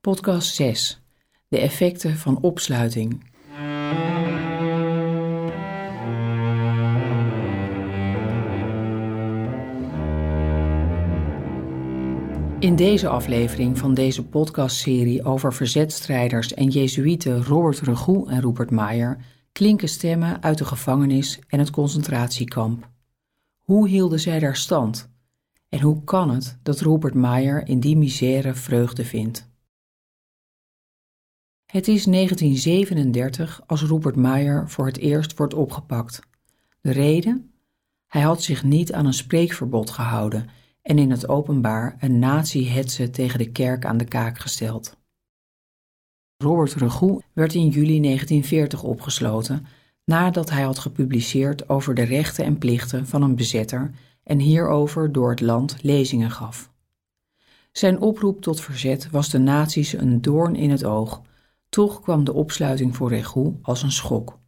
Podcast 6. De effecten van opsluiting. In deze aflevering van deze podcastserie over verzetstrijders en jezuïeten Robert Regoe en Rupert Mayer klinken stemmen uit de gevangenis en het concentratiekamp. Hoe hielden zij daar stand? En hoe kan het dat Robert Mayer in die misère vreugde vindt? Het is 1937 als Rupert Mayer voor het eerst wordt opgepakt. De reden? Hij had zich niet aan een spreekverbod gehouden en in het openbaar een nazi-hetze tegen de kerk aan de kaak gesteld. Robert Regoe werd in juli 1940 opgesloten nadat hij had gepubliceerd over de rechten en plichten van een bezetter en hierover door het land lezingen gaf. Zijn oproep tot verzet was de nazi's een doorn in het oog, toch kwam de opsluiting voor Regoe als een schok.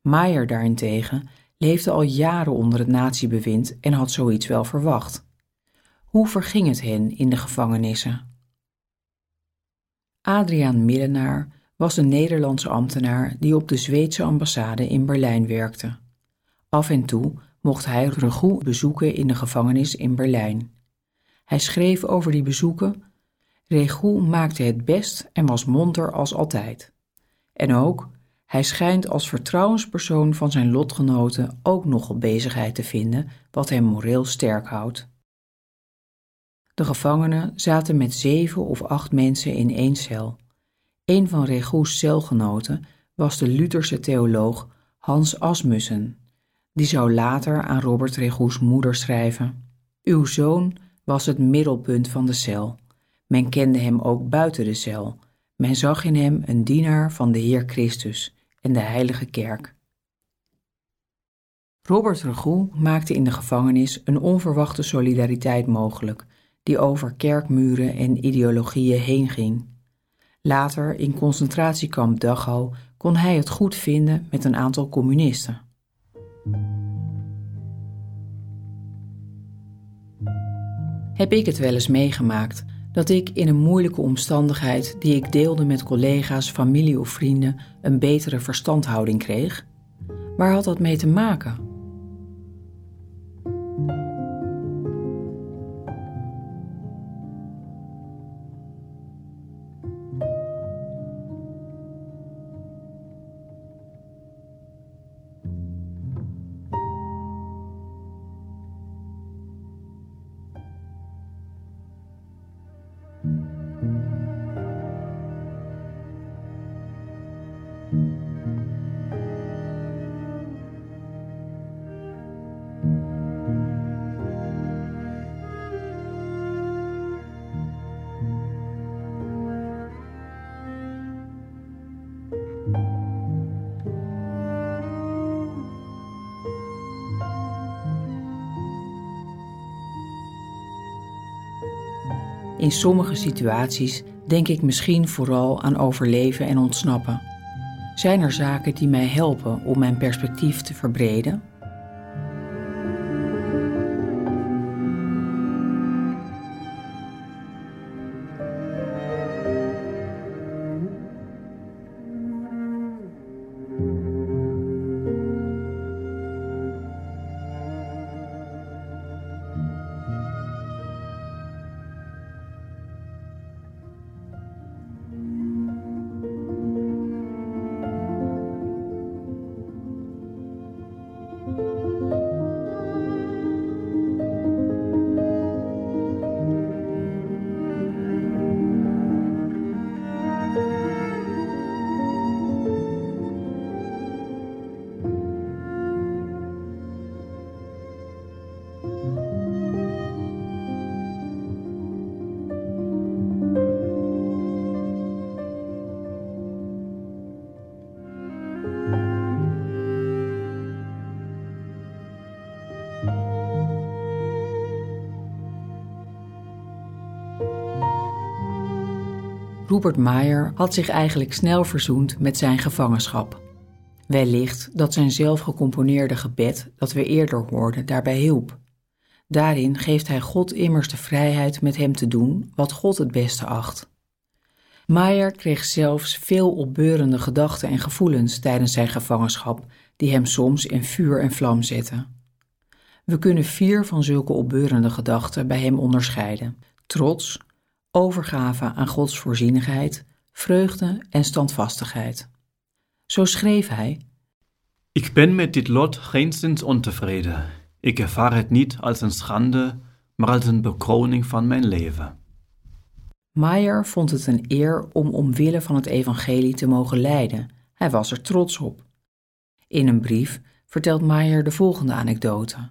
Maier daarentegen leefde al jaren onder het nazi-bewind en had zoiets wel verwacht. Hoe verging het hen in de gevangenissen? Adriaan Millenaar was een Nederlandse ambtenaar die op de Zweedse ambassade in Berlijn werkte. Af en toe mocht hij Regoe bezoeken in de gevangenis in Berlijn. Hij schreef over die bezoeken: Regoe maakte het best en was monter als altijd. En ook, hij schijnt als vertrouwenspersoon van zijn lotgenoten ook nogal bezigheid te vinden, wat hem moreel sterk houdt. De gevangenen zaten met zeven of acht mensen in één cel. Een van Regoes celgenoten was de Lutherse theoloog Hans Asmussen. Die zou later aan Robert Regoes moeder schrijven. Uw zoon was het middelpunt van de cel. Men kende hem ook buiten de cel. Men zag in hem een dienaar van de Heer Christus en de Heilige Kerk. Robert Regoe maakte in de gevangenis een onverwachte solidariteit mogelijk, die over kerkmuren en ideologieën heen ging. Later, in concentratiekamp Dachau, kon hij het goed vinden met een aantal communisten. Heb ik het wel eens meegemaakt dat ik in een moeilijke omstandigheid die ik deelde met collega's, familie of vrienden een betere verstandhouding kreeg? Waar had dat mee te maken? In sommige situaties denk ik misschien vooral aan overleven en ontsnappen. Zijn er zaken die mij helpen om mijn perspectief te verbreden? Rupert Mayer had zich eigenlijk snel verzoend met zijn gevangenschap. Wellicht dat zijn zelf gecomponeerde gebed, dat we eerder hoorden, daarbij hielp. Daarin geeft hij God immers de vrijheid met hem te doen wat God het beste acht. Maier kreeg zelfs veel opbeurende gedachten en gevoelens tijdens zijn gevangenschap, die hem soms in vuur en vlam zetten. We kunnen vier van zulke opbeurende gedachten bij hem onderscheiden: trots, overgave aan Gods voorzienigheid, vreugde en standvastigheid. Zo schreef hij: Ik ben met dit lot geenszins ontevreden. Ik ervaar het niet als een schande, maar als een bekroning van mijn leven. Maier vond het een eer om omwille van het evangelie te mogen lijden. Hij was er trots op. In een brief vertelt Maier de volgende anekdote.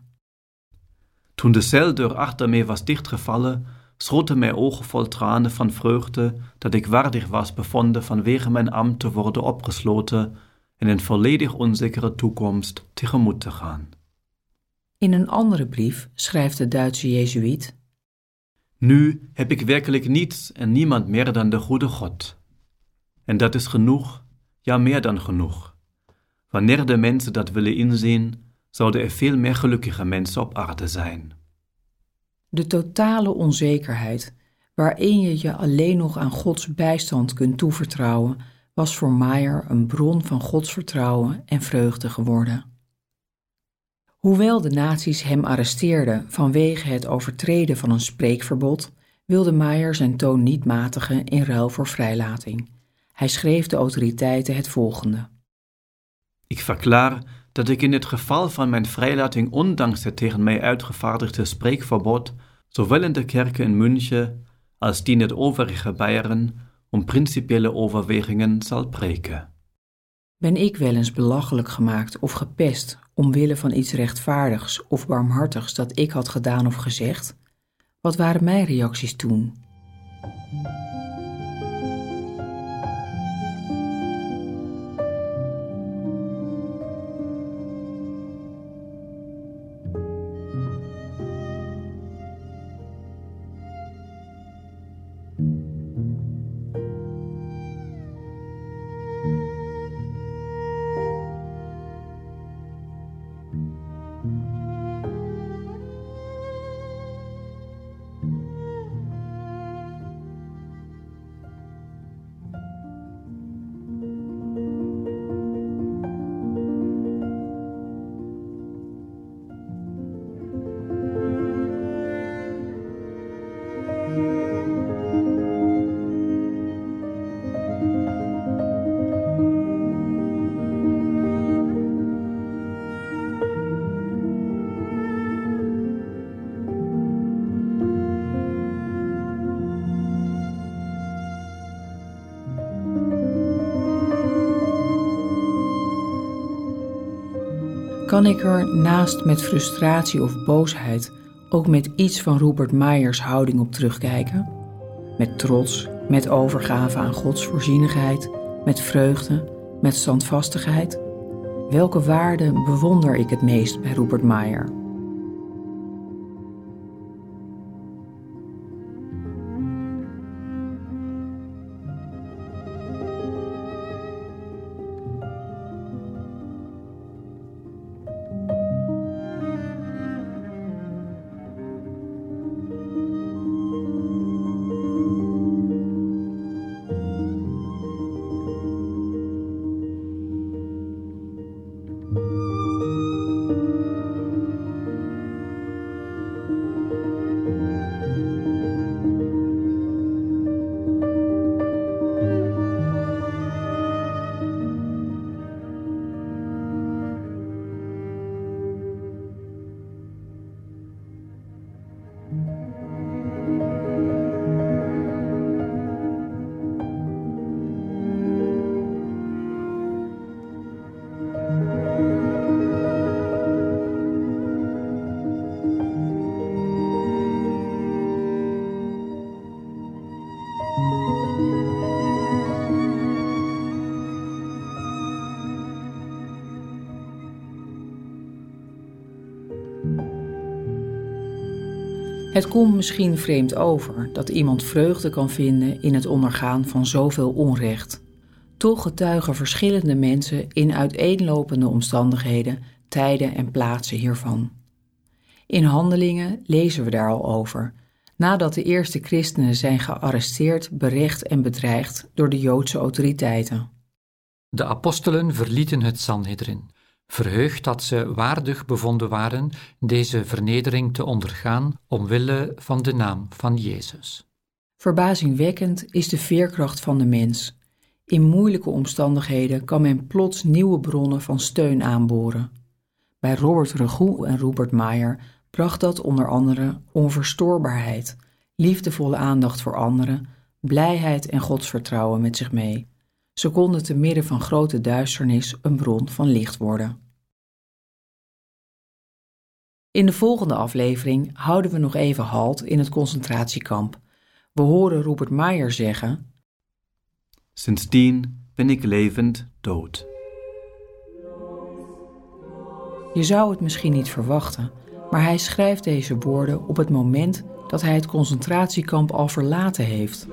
Toen de celdeur achter mij was dichtgevallen, schrotten mijn ogen vol tranen van vreugde dat ik waardig was bevonden vanwege mijn ambt te worden opgesloten en een volledig onzekere toekomst tegemoet te gaan. In een andere brief schrijft de Duitse Jezuïet nu heb ik werkelijk niets en niemand meer dan de goede God. En dat is genoeg, ja meer dan genoeg. Wanneer de mensen dat willen inzien, zouden er veel meer gelukkige mensen op aarde zijn. De totale onzekerheid, waarin je je alleen nog aan Gods bijstand kunt toevertrouwen, was voor Maier een bron van Gods vertrouwen en vreugde geworden. Hoewel de nazi's hem arresteerden vanwege het overtreden van een spreekverbod, wilde Maier zijn toon niet matigen in ruil voor vrijlating. Hij schreef de autoriteiten het volgende: Ik verklaar dat ik in het geval van mijn vrijlating ondanks het tegen mij uitgevaardigde spreekverbod, zowel in de kerken in München als die in het overige Beieren, om principiële overwegingen zal preken. Ben ik wel eens belachelijk gemaakt of gepest omwille van iets rechtvaardigs of barmhartigs dat ik had gedaan of gezegd? Wat waren mijn reacties toen? Kan ik er naast met frustratie of boosheid ook met iets van Robert Meyers houding op terugkijken? Met trots, met overgave aan Gods voorzienigheid, met vreugde, met standvastigheid? Welke waarden bewonder ik het meest bij Robert Meyer? Het komt misschien vreemd over dat iemand vreugde kan vinden in het ondergaan van zoveel onrecht. Toch getuigen verschillende mensen in uiteenlopende omstandigheden, tijden en plaatsen hiervan. In handelingen lezen we daar al over. nadat de eerste christenen zijn gearresteerd, berecht en bedreigd door de Joodse autoriteiten. De apostelen verlieten het Sanhedrin, verheugd dat ze waardig bevonden waren deze vernedering te ondergaan omwille van de naam van Jezus. Verbazingwekkend is de veerkracht van de mens. In moeilijke omstandigheden kan men plots nieuwe bronnen van steun aanboren. Bij Robert Regoe en Rupert Meyer bracht dat onder andere onverstoorbaarheid, liefdevolle aandacht voor anderen, blijheid en godsvertrouwen met zich mee. Ze konden te midden van grote duisternis een bron van licht worden. In de volgende aflevering houden we nog even halt in het concentratiekamp. We horen Rupert Meyer zeggen: Sindsdien ben ik levend dood. Je zou het misschien niet verwachten, maar hij schrijft deze woorden op het moment dat hij het concentratiekamp al verlaten heeft.